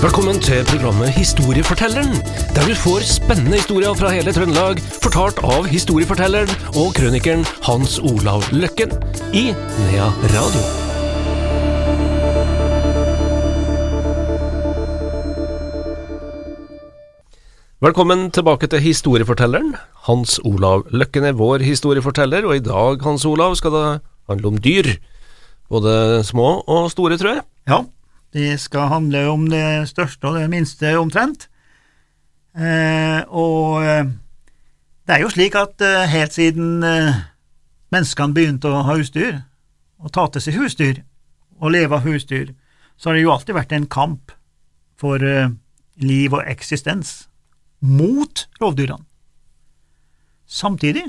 Velkommen til programmet Historiefortelleren, der du får spennende historier fra hele Trøndelag, fortalt av historiefortelleren og krønikeren Hans Olav Løkken i Nea Radio. Velkommen tilbake til Historiefortelleren. Hans Olav Løkken er vår historieforteller, og i dag, Hans Olav, skal det handle om dyr. Både små og store, tror jeg. Ja, det skal handle om det største og det minste omtrent. Eh, og eh, det er jo slik at eh, helt siden eh, menneskene begynte å ha husdyr, og ta til seg husdyr, og leve av husdyr, så har det jo alltid vært en kamp for eh, liv og eksistens mot rovdyrene. Samtidig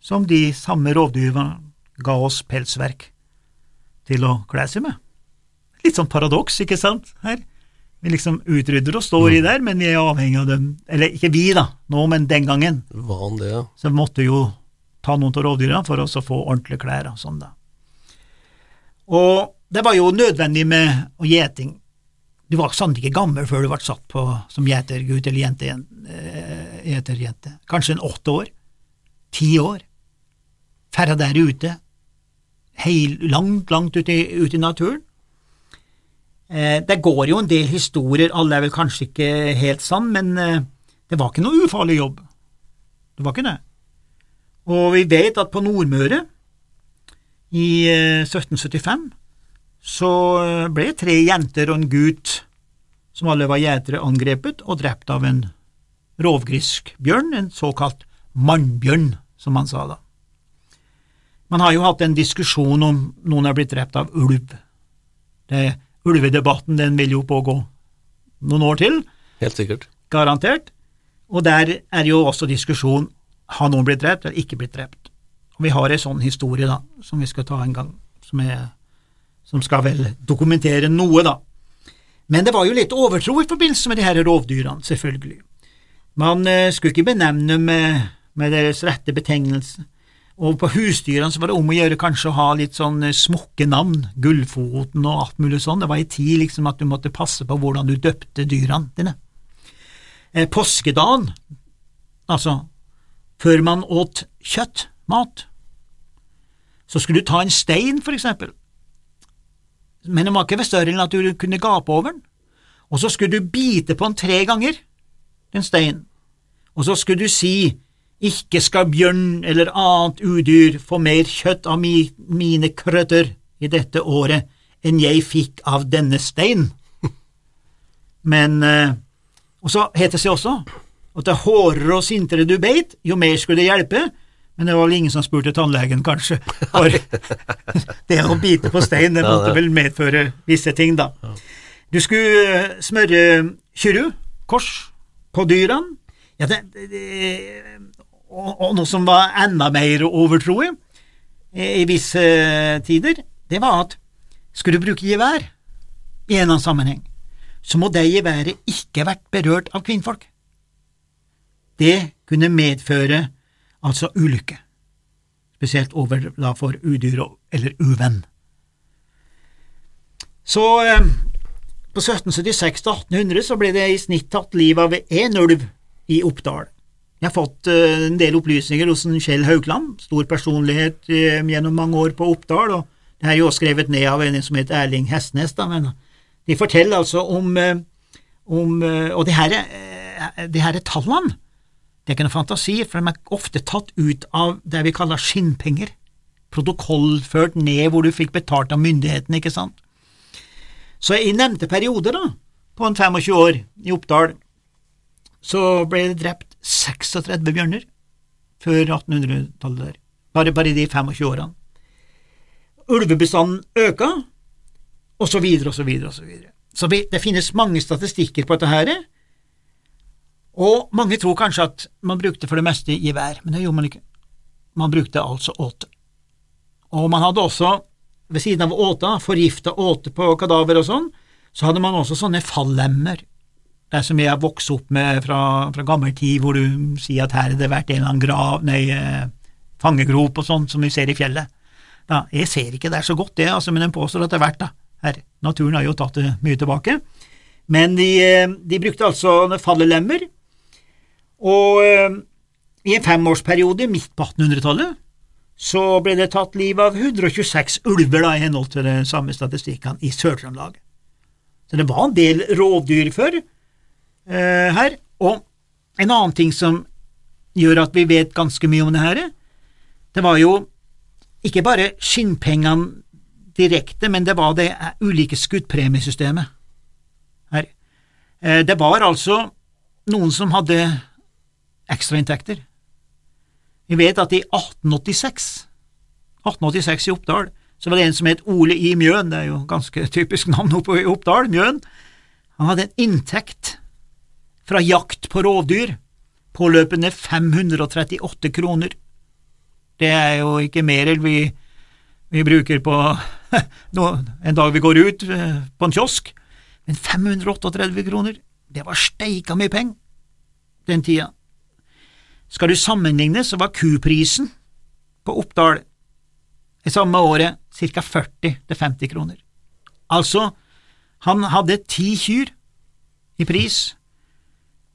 som de samme rovdyrene ga oss pelsverk til å kle seg med. Litt sånn paradoks, ikke sant, her. Vi liksom utrydder og står i der, men vi er avhengig av dem, eller ikke vi da, nå, men den gangen, Var han det, ja? så måtte jo ta noen av rovdyra for oss å få ordentlige klær og sånn da. Og det var jo nødvendig med å gjeting. Du var sannelig ikke gammel før du ble satt på som gjetergutt eller jente, eh, gjeterjente. Kanskje en åtte år, ti år, Færre der ute, heil, langt, langt ute i, ut i naturen. Eh, det går jo en del historier, alle er vel kanskje ikke helt sann, men eh, det var ikke noe ufarlig jobb. Det var ikke det. Og vi vet at på Nordmøre, i eh, 1775, så eh, ble tre jenter og en gutt, som alle var gjetere, angrepet og drept av en rovgrisk bjørn, en såkalt mannbjørn, som man sa da. Man har jo hatt en diskusjon om noen er blitt drept av ulv. Det, ulvedebatten den vil jo pågå noen år til, Helt sikkert. garantert, og der er jo også diskusjon har noen blitt drept eller ikke blitt drept. Og Vi har en sånn historie da, som vi skal ta en gang, som, er, som skal vel dokumentere noe, da. Men det var jo litt overtro i forbindelse med de her rovdyrene, selvfølgelig. Man eh, skulle ikke benevne med, med deres rette betegnelse. Og på husdyrene så var det om å gjøre kanskje å ha litt sånn smukke navn, Gullfoten og alt mulig sånn. Det var i tid liksom at du måtte passe på hvordan du døpte dyrene dine. Eh, påskedagen, altså før man åt kjøtt, mat, så skulle du ta en stein, for eksempel, men den var ikke større enn at du kunne gape over den, og så skulle du bite på den tre ganger, den steinen, og så skulle du si ikke skal bjørn eller annet udyr få mer kjøtt av mi, mine krøtter i dette året enn jeg fikk av denne stein. Men eh, Og så het det seg også at det hårdere og sintere du beit, jo mer skulle det hjelpe, men det var vel ingen som spurte tannlegen, kanskje, for det å bite på stein, det måtte vel medføre visse ting, da. Du skulle eh, smøre kyrru, kors, på dyrene. Ja, det, det, og, noe som var enda mer overtroig i, i visse tider, det var at skulle du bruke gevær i en eller annen sammenheng, så må det geværet ikke vært berørt av kvinnfolk. Det kunne medføre altså ulykke, spesielt over da for udyr eller uvenn. Så eh, på 1776 til 1800 så ble det i snitt tatt livet av én ulv i Oppdal. Jeg har fått eh, en del opplysninger hos Kjell Haugland, stor personlighet eh, gjennom mange år på Oppdal, og det er jo også skrevet ned av en som heter Erling Hestnes, da, men de forteller altså om, eh, om Og det her, er, her tallene, det er ikke noe fantasi, for de er ofte tatt ut av det vi kaller skinnpenger, protokollført ned hvor du fikk betalt av myndighetene, ikke sant. Så i nevnte periode, da, på en 25 år i Oppdal, så ble det drept 36 bjørner før 1800-tallet der, bare, bare de 25 årene. Ulvebestanden øka, og så videre og så videre og så videre. Så vi, det finnes mange statistikker på dette her, og mange tror kanskje at man brukte for det meste gevær, men det gjorde man ikke. Man brukte altså åte. Og man hadde også, ved siden av åta, forgifta åte på kadaver og sånn, så hadde man også sånne fallemmer. Det som jeg har vokst opp med fra, fra gammel tid, hvor du sier at her har det vært en eller annen grav, nei, eh, fangegrop og sånn, som vi ser i fjellet. Ja, jeg ser ikke der så godt, det, altså, men den påstår at det er verdt det. Naturen har jo tatt det mye tilbake. Men de, eh, de brukte altså fallelemmer, og eh, i en femårsperiode midt på 1800-tallet så ble det tatt livet av 126 ulver, da, i henhold til de samme statistikkene, i Sør-Trøndelag. Så det var en del rovdyr før eh, her. Og en annen ting som gjør at vi vet ganske mye om det her, det var jo ikke bare skinnpengene direkte, men det var det ulike skuddpremiesystemet her. Eh, det var altså noen som hadde ekstrainntekter. Vi vet at i 1886, 1886 i Oppdal, så var det en som het Ole I. Mjøen, det er jo ganske typisk navn oppe i Oppdal, Mjøen. Han hadde en inntekt fra jakt på rovdyr påløpende 538 kroner. Det er jo ikke mer enn vi, vi bruker på en dag vi går ut eh, på en kiosk, men 538 kroner, det var steika mye penger den tida. Skal du sammenligne, så var kuprisen på Oppdal i samme året ca. 40–50 kroner. Altså, han hadde ti kyr i pris,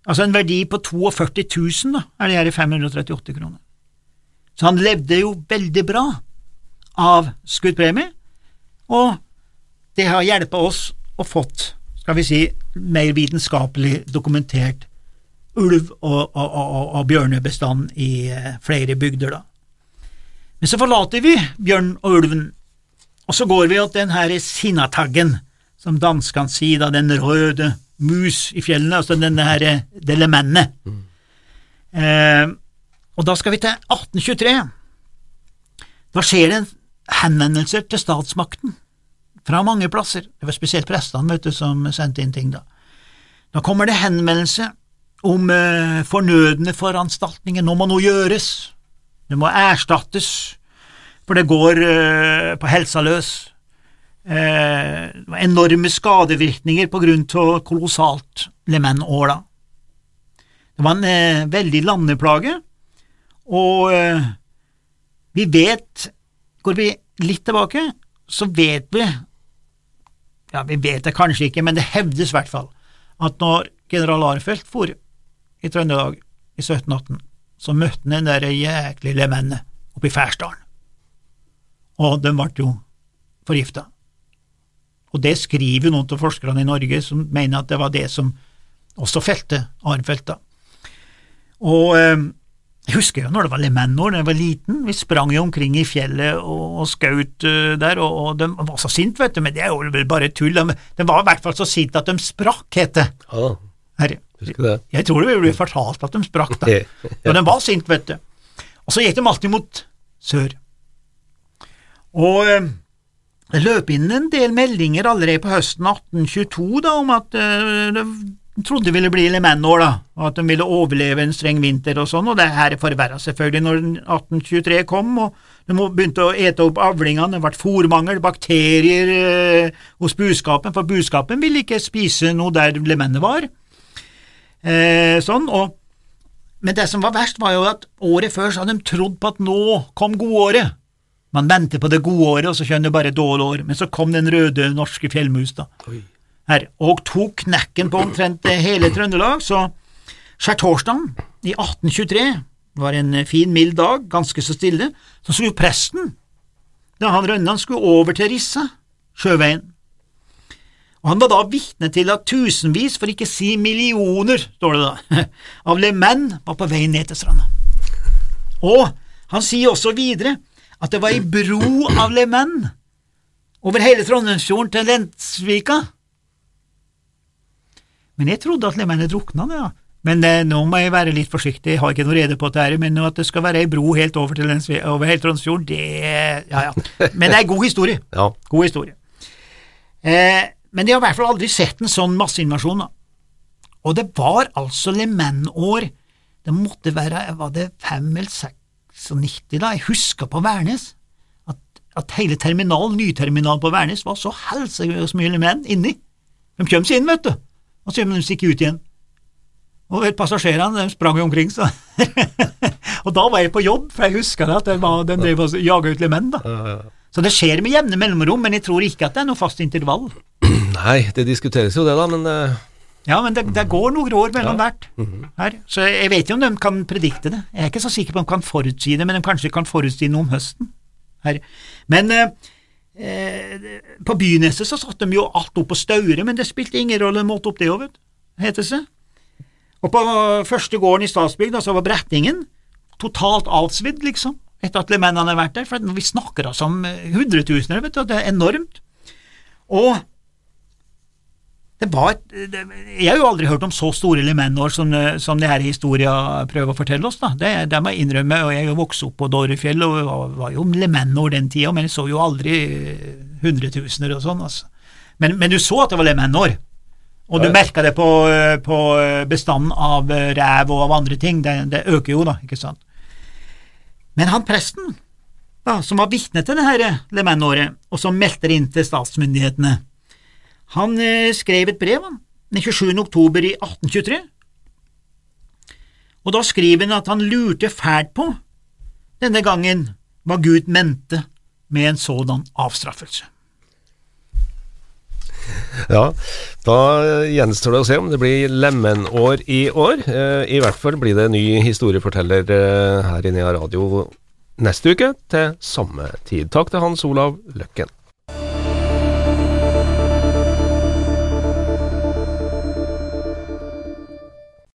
altså en verdi på 42 000, da, er det her i 538 kroner. Så han levde jo veldig bra av skuddpremie, og det har hjulpet oss å fått, skal vi si, mer vitenskapelig dokumentert ulv- og, og, og, og bjørnebestand i eh, flere bygder, da. Men så forlater vi bjørn og ulven, og så går vi til den her sinnataggen, som danskene sier, da, den røde mus i fjellene, altså denne her eh, det lemennet. Mm. Eh, og da skal vi til 1823. Da skjer det henvendelser til statsmakten fra mange plasser. Det var spesielt prestene vet du, som sendte inn ting da. Da kommer det henvendelse om eh, fornødne foranstaltninger. Nå må noe gjøres. Det må erstattes, for det går eh, på helsa løs. Eh, enorme skadevirkninger på grunn av kolossalt lemenår. Det var en eh, veldig landeplage, og eh, vi vet Går vi litt tilbake, så vet vi Ja, vi vet det kanskje ikke, men det hevdes i hvert fall at når general Arnfeldt for i Trøndelag i 1718, så møtte han den der jæklige lemennet oppe i Færsdalen, og de ble jo forgifta. Og det skriver noen av forskerne i Norge som mener at det var det som også felte Arnfeldt. Og eh, jeg husker jo når det var lemenår da jeg var liten, vi sprang jo omkring i fjellet og, og skjøt uh, der, og, og, de var så sinte, vet du, men det er jo bare tull, de, de var i hvert fall så sinte at de sprakk, het det. Ah, Herre. Jeg tror det ble fortalt at de sprakk, da. Og de var sinte, vet du. Og så gikk de alltid mot sør. Og eh, det løp inn en del meldinger allerede på høsten 1822 da, om at uh, de trodde det ville bli lemenår, da, og at de ville overleve en streng vinter og sånn, og det her forverra selvfølgelig når 1823 kom, og de begynte å ete opp avlingene, det ble fòrmangel, bakterier uh, hos buskapen, for buskapen ville ikke spise noe der lemennet var. Uh, sånn, og, men det som var verst, var jo at året før så hadde de trodd på at nå kom godåret. Man venter på det gode året, og så skjønner bare dårlig år, men så kom den røde norske fjellmus, da. Her, og tok knekken på omtrent hele Trøndelag, så skjærtorsdagen i 1823 var en fin, mild dag, ganske så stille, så skulle presten, da han Rønnan skulle over til Rissa, sjøveien, og Han var da vitne til at tusenvis, for ikke si millioner, står det da, av lemenn var på vei ned til stranda. Og han sier også videre at det var ei bro av lemenn over hele Trondheimsfjorden til Lensvika. Men jeg trodde at lemennet drukna, ja. Men eh, nå må jeg være litt forsiktig, jeg har ikke noe rede på det her, men at det skal være ei bro helt over til Lensvika, over hele Trondheimsfjorden, det ja ja. Men det er god historie. Ja. God historie. Eh, men de har i hvert fall aldri sett en sånn masseinvasjon. da. Og det var altså lemenn-år. Det måtte være var det fem eller 96, da, jeg husker på Værnes, at, at hele terminalen, nyterminalen på Værnes var så helsikes mye menn inni. De kommer seg inn, vet du, og så kommer de seg ut igjen. Og passasjerene de sprang jo omkring, så Og da var jeg på jobb, for jeg husker at de, var, de drev og jaga ut lemenn, da. Så det skjer med jevne mellomrom, men jeg tror ikke at det er noe fast intervall. Nei, det diskuteres jo det, da, men eh, Ja, men det, det går noen år mellom Ja. hvert her, så jeg vet jo om de kan predikte det. Jeg er ikke så sikker på om de kan forutsi det, men de kanskje kan forutsi noe om høsten. Her. Men eh, eh, på Byneset så satte de jo alt opp på Staure, men det spilte ingen rolle, de målte opp det òg, heter det. Og på første gården i Statsbygd, altså var Brettingen, totalt avsvidd, liksom, etter at lemennene har vært der, for vi snakker altså om eh, hundretusener, vet du, og det er enormt. Og det var det, Jeg har jo aldri hørt om så store lemenår som, som det her historia prøver å fortelle oss, da. Det, det må jeg innrømme, og jeg vokste opp på Dårefjell og var, var jo lemenår den tida, men jeg så jo aldri hundretusener og sånn, altså. Men, men du så at det var lemenår, og du merka det på, på bestanden av rev og av andre ting. Det, det øker jo, da, ikke sant. Men han presten, da, som var vitne til det her lemenåret, og som meldte det inn til statsmyndighetene, han eh, skrev et brev han, den 27. oktober i 1823, og da skriver han at han lurte fælt på, denne gangen, hva Gud mente med en sådan avstraffelse. Ja, da gjenstår det å se om det blir lemenår i år. Eh, I hvert fall blir det ny historieforteller eh, her inne i radio neste uke til samme tid. Takk til Hans Olav Løkken.